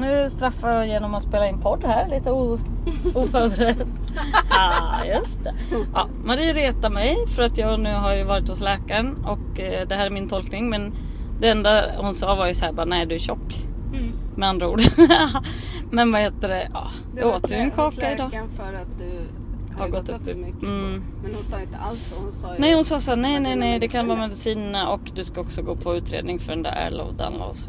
Nu straffar jag genom att spela in podd här, lite oförberedd. ah, just det. Ja, Marie retar mig för att jag nu har ju varit hos läkaren och eh, det här är min tolkning men det enda hon sa var ju så här bara nej du är tjock. Mm. Med andra ord. men vad heter det? Ja, Du jag åt ju en kaka idag. för att du Har gått gått upp upp mycket. mm. Men hon sa inte alls. Hon sa ju Nej hon sa så här, nej nej nej det kan vara mediciner. medicinerna och du ska också gå på utredning för den där Erlow-Danlos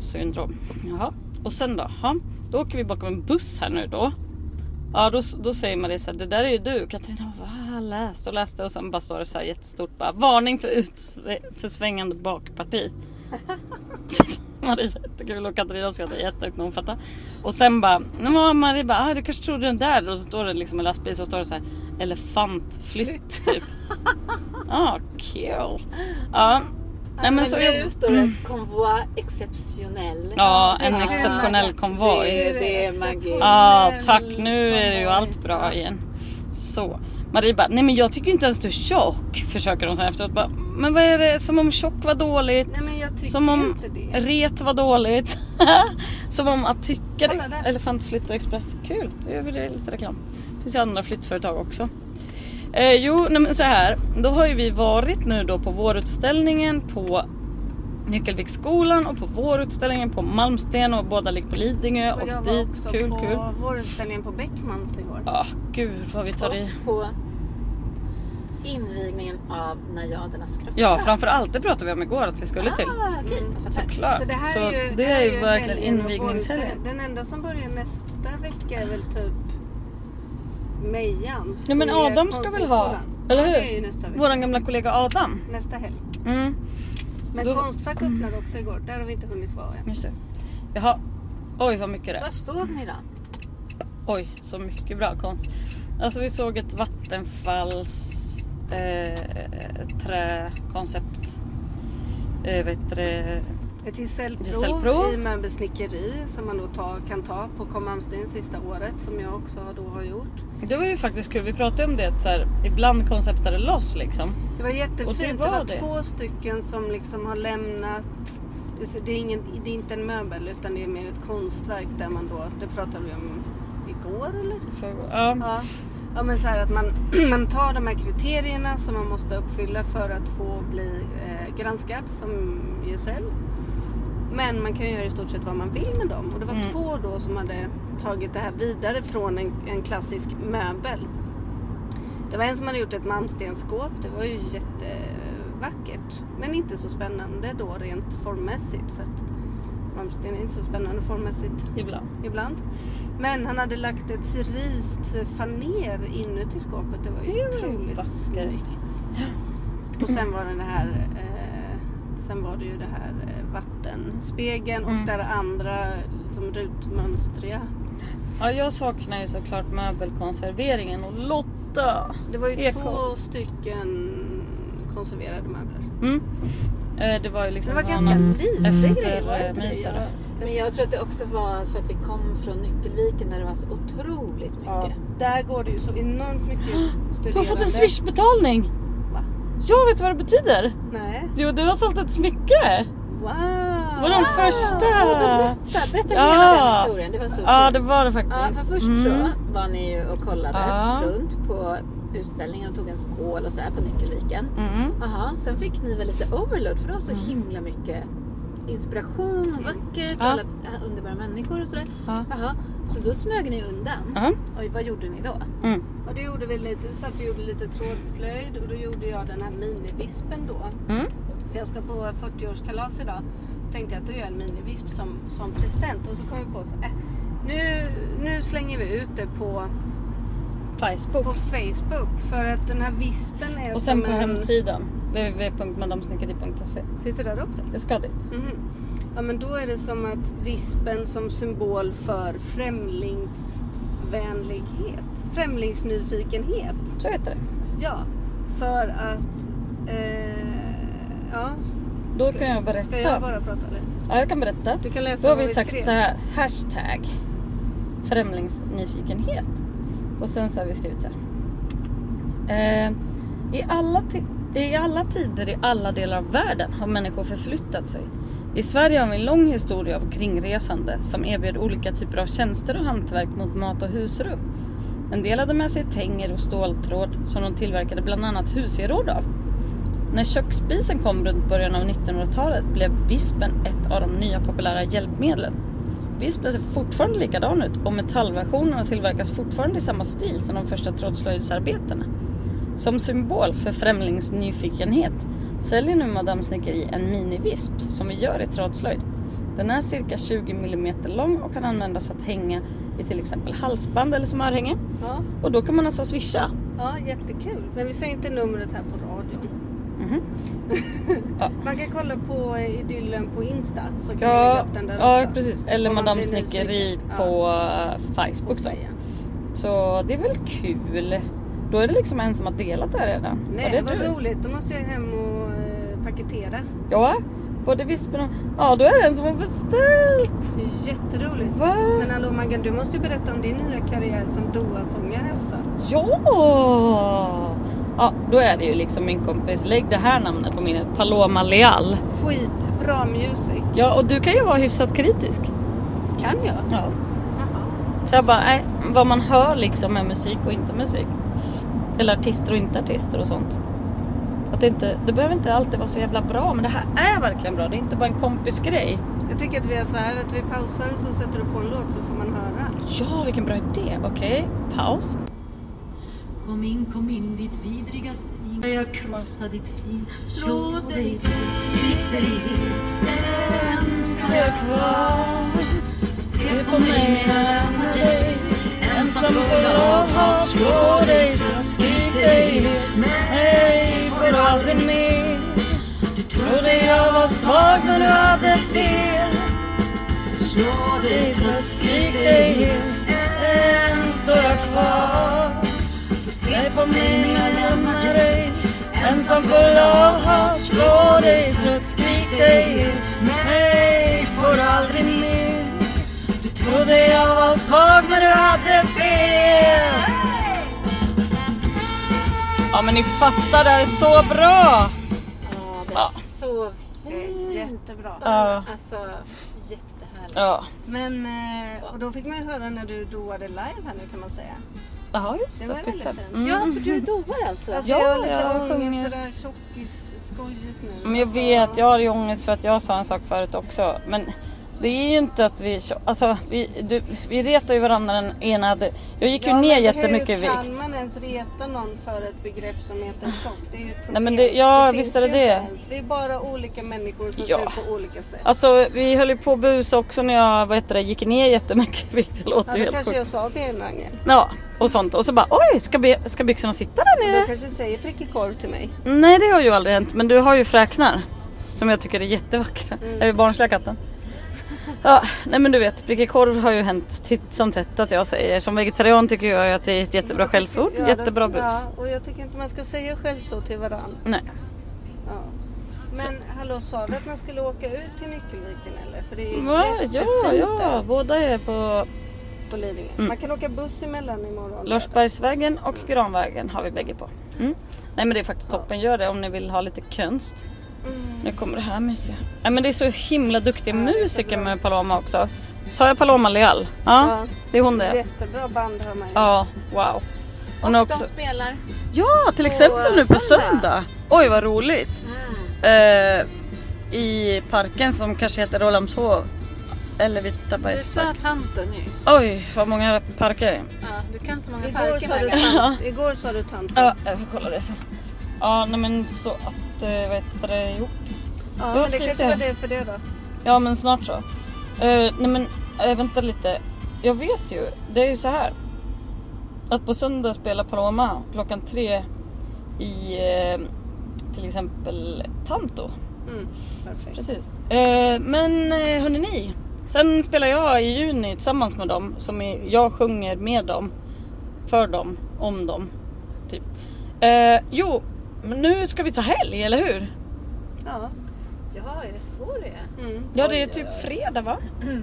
syndrom. Jaha. Och sen då? Ja, då åker vi bakom en buss här nu då. Ja då, då säger Marie så här, det där är ju du. Katarina va? Läste och läste och sen bara står det så här jättestort bara varning för, utsv- för svängande bakparti. Marie var jättekul och Katarina skrattade jättehögt när hon fattade. Och sen bara, nu var Marie bara, ah, du kanske trodde den där. Och så står det liksom en lastbil så står det så här elefantflytt typ. Ah, kul. Ja. Nej, men så nu jag, står det convoi exceptionell. ja, en exceptionell kul. konvoj. Det- det är magi. Ja, tack. Nu är det ju allt bra igen. Så. Marie bara, nej men jag tycker inte ens du är tjock. Försöker hon säga efteråt. Bara, men vad är det? Som om tjock var dåligt. Nej men jag tycker Som om inte det. ret var dåligt. Som om att tycka det. Elefantflytt och Express. Kul, då gör vi det lite reklam. Det finns ju andra flyttföretag också. Eh, jo, nej, men så här. Då har ju vi varit nu då på vårutställningen på Nyckelviksskolan och på vårutställningen på Malmsten och båda ligger på Lidingö och, Och jag var dit. också Kul, på kul. vårutställningen på Beckmans igår. Ja, gud vad vi tar i. Och på invigningen av Najadernas kropp. Ja, framför allt det pratade vi om igår att vi skulle till. Ah, okej. Mm. jag fattar. Såklart. Så det här Så är ju, det här är ju verkligen invigningshelgen. Den enda som börjar nästa vecka är väl typ Mejan. Ja men Adam ska väl ha, eller Ja, hur? det är ju nästa vecka. Våran gamla kollega Adam. Nästa helg. Mm, Men Då- Konstfack öppnade också igår. Där har vi inte hunnit vara än. just det. Jaha. Oj vad mycket det är. Vad såg ni då? Oj, så mycket bra konst. Alltså vi såg ett vattenfalls eh, träkoncept. Eh, det? Ett gesällprov, Gesällprov. i möbelsnickeri som man då ta, kan ta på Kom Malmsten sista året som jag också har- då har gjort. Det var ju faktiskt kul. Vi pratade om det att så här, ibland konceptar det loss liksom. Det var jättefint. Det det var var, det. två stycken som liksom har lämnat det är, ingen, det är inte en möbel utan det är mer ett konstverk där man då, det pratade vi om igår eller? För, ja. Ja, ja men så här att man, man tar de här kriterierna som man måste uppfylla för att få bli eh, granskad som gesäll. Men man kan göra i stort sett vad man vill med dem. Och det var Mm. två då som hade tagit det här vidare från en, en klassisk möbel. Det var en som hade gjort ett malmstensskåp. Det var ju jättevackert. Men inte så spännande då rent formmässigt. För att malmsten är inte så spännande formmässigt Ibland. ibland. Men han hade lagt ett cerist faner inuti skåpet. Det var ju Det ju otroligt vackert. snyggt. Och sen var det det här eh, Sen var det ju det här eh, vattenspegeln och Mm. det här andra som rutmönstriga. Ja, jag saknar ju såklart möbelkonserveringen och Lotta. Det var ju Ekholm. två stycken konserverade möbler. Mm. Eh, det var ju Det liksom var ganska lite efter, grejer var det eh, inte det? myset. Jag- Men jag tror att det också var för att vi kom från Nyckelviken där det var så otroligt mycket. Ja, där går det ju så enormt mycket studerande. Du har fått en swishbetalning! Jag vet vad det betyder! Nej. Jo, du har sålt ett smycke! Wow! Våran första! Åh, berätta, berätta Ja. hela den historien. Det var så Ja, fint. det var det Ja, faktiskt. för först Mm. så var ni ju och kollade Ja. runt på utställningen och tog en skål och sådär på Nyckelviken. Mm. Jaha, sen fick ni väl lite overload för det var så himla mycket inspiration och vackert Ja. alla underbara människor och sådär. Ja. Jaha, så då smög ni undan. Ja. Och vad gjorde ni då? Mm. Och då gjorde vi lite, satt vi gjorde lite trådslöjd och då gjorde jag den här minivispen då. Mm. För jag ska på 40-årskalas idag. Så tänkte jag att då gör jag en minivisp som, som present. Och så kom vi på så äh, nu, nu slänger vi ut det på, Facebook. på Facebook. För att den här vispen är Och sen som på en... hemsidan. www.madamsnickeri.se Finns det där också? Det ska dit. Mhm. Ja men då är det som att vispen som symbol för främlingsvänlighet. Främlingsnyfikenhet. Så heter det. Ja, för att... Eh, ja. Då Ska- kan jag berätta. Ska jag bara prata eller? Ja, jag kan berätta. Du kan läsa Då har vi vi sagt skrev. så här. Hashtag främlingsnyfikenhet. Och sen så har vi skrivit så här. Eh, i, alla i alla tider i alla delar av världen har människor förflyttat sig. I Sverige har vi en lång historia av kringresande som erbjöd olika typer av tjänster och hantverk mot mat och husrum. En del hade med sig tänger och ståltråd som de tillverkade bland annat husgeråd av. När köksspisen kom runt början av 1900-talet blev vispen ett av de nya populära hjälpmedlen. Vispen ser fortfarande likadan ut och metallversionerna tillverkas fortfarande i samma stil som de första trådslöjdsarbetena. Som symbol för främlingsnyfikenhet säljer nu Madame Snickeri en minivisp som vi gör i trådslöjd. Den är cirka 20 mm lång och kan användas att hänga i till exempel halsband eller som örhänge. Ja, Och då kan man alltså swisha. ja, jättekul. Men vi säger inte numret här på radion. Mhm. Ja. Man kan kolla på eh, idyllen på Insta så kan vi lägga Ja, upp den där ja också. precis. Eller Madame Snickeri på Ja, eh, på Facebook då. Så det är väl kul. Då är det liksom en som har delat det här redan. Nej, det vad du? roligt. Då måste jag hem och eh, paketera. Ja, både vispen och... Ja, då är det en som har beställt. Det är jätteroligt. Va? Men hallå Maggan, du måste ju berätta om din nya karriär som Doa-sångare också. Ja! Ja, då är det ju liksom min kompis. Lägg det här namnet på minnet. Paloma Leal. Skitbra music. Ja, och du kan ju vara hyfsat kritisk. Kan jag? Ja. Jaha. Så jag bara, nej, vad man hör liksom är musik och inte musik. Eller artister och inte artister och sånt. Att det, inte, det behöver inte alltid vara så jävla bra, men det här är verkligen bra. Det är inte bara en kompisgrej. Jag tycker att vi är så här att vi pausar och så sätter du på en låt så får man höra. Ja, vilken bra idé. Okej, paus. Kom in, kom in ditt vidriga svin Jag krossar ditt flin Slå dig till, spik dig Sen står jag kvar Så se på mig när jag lämnar dig Ensam full av hat Slå dig till, Davis, nej får aldrig mer. Du trodde jag var svag när du hade fel. Slå dig trött, skrik dig helt Än står jag kvar. Så se på mig när jag lämnar dig. Ensam full av hat Slå dig. Trött, skrik dig hes Mig får aldrig mer. Du trodde jag var svag men du hade fel. Ja, men ni fattar, det här är så bra. Ja, det är Ja. så är jättebra. Ja. Alltså jättehärligt. Ja, Men, eh, och då fick man ju höra när du doade live här nu kan man säga. Jaha, just Det var väldigt fint. Mm. Ja, för du doar alltså? Alltså Ja, jag har lite jag ångest sjunger. för det här tjockis-skojigt nu. Men jag Alltså, vet, jag har ju ångest för att jag sa en sak förut också. Men det är ju inte att vi... Alltså, vi, du, vi retar ju varandra den ena... Jag gick ju Ja, ner jättemycket i Hur kan vikt. man ens reta någon för ett begrepp som heter tjock? Det är ju ett problem. Nej, men det- ja, finns visst är det det. ens. Vi är bara olika människor som Ja. ser ut på olika sätt. Alltså vi höll ju på att busa också när jag vad heter det, gick ner jättemycket vikt. Det låter Ja, ju helt kanske sjukt. jag sa benrangel. Ja, och sånt. Och så bara oj, ska, be, ska byxorna sitta där Du nere? kanske säger prickig korv till mig. Nej det har ju aldrig hänt. Men du har ju fräknar. Som jag tycker är jättevackra. Mm. Är vi barnsliga katten? Ja, nej men du vet, prickig korv har ju hänt titt som tätt att jag säger. Som vegetarian tycker jag att det är ett jättebra skällsord. Ja, Jättebra bus. Ja, och jag tycker inte man ska säga skällsord till varandra. Nej. Ja. Men hallå, sa du att man skulle åka ut till Nyckelviken eller? För det är Va? jättefint Ja, ja, där båda är på på Lidingö. Mm. Man kan åka buss emellan imorgon. Larsbergsvägen och Granvägen har vi bägge på. Mm. Nej men det är faktiskt toppen, gör det om ni vill ha lite konst. Mm. Nu kommer det här mysiga. Nej men det är så himla duktiga musiker med Paloma också. Sa jag Paloma Leal? Ja, Ja. det är hon det. Jättebra band har man ju. Ja, wow. Hon och är också... de spelar. Ja, till på exempel nu på söndag. söndag. Oj vad roligt. Mm. Eh, I parken som kanske heter Rålambshov. Eller Du Vitabergs sa. Tanto nyss. Oj, vad många parker det är. Ja, du kan så många Igår parker sa, du tant, igår sa du tant. Ja, jag får kolla det sen. Ja, nej men så att, vad heter det, jo. Ja, men det kanske var det för det då. Ja men snart så. Eh, nej men äh, vänta lite. Jag vet ju, det är ju så här. Att på söndag spelar Paloma klockan tre i eh, till exempel Tanto. Mm, perfekt. Precis. Men eh, hörni ni. Sen spelar jag i juni tillsammans med dem. Som jag sjunger med dem. För dem. Om dem. Typ. Jo, men nu ska vi ta helg, eller hur? Ja. Ja, är det så det är? Mm. Ja, det är typ fredag va? Mm.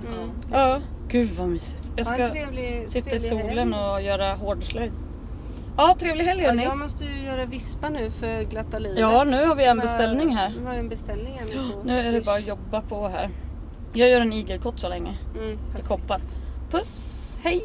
Ja. Gud vad mysigt. Jag Ja, ska trevlig, sitta i trevlig solen helg. och göra hårdslöjd. Ja, trevlig helg Ja, jag måste ju göra vispa nu för glatta livet. Ja, nu har vi en beställning här. Vi har en beställning här nu Nu är det bara att jobba på här. Jag gör en igelkott så länge. Mm, I koppar. Puss, hej!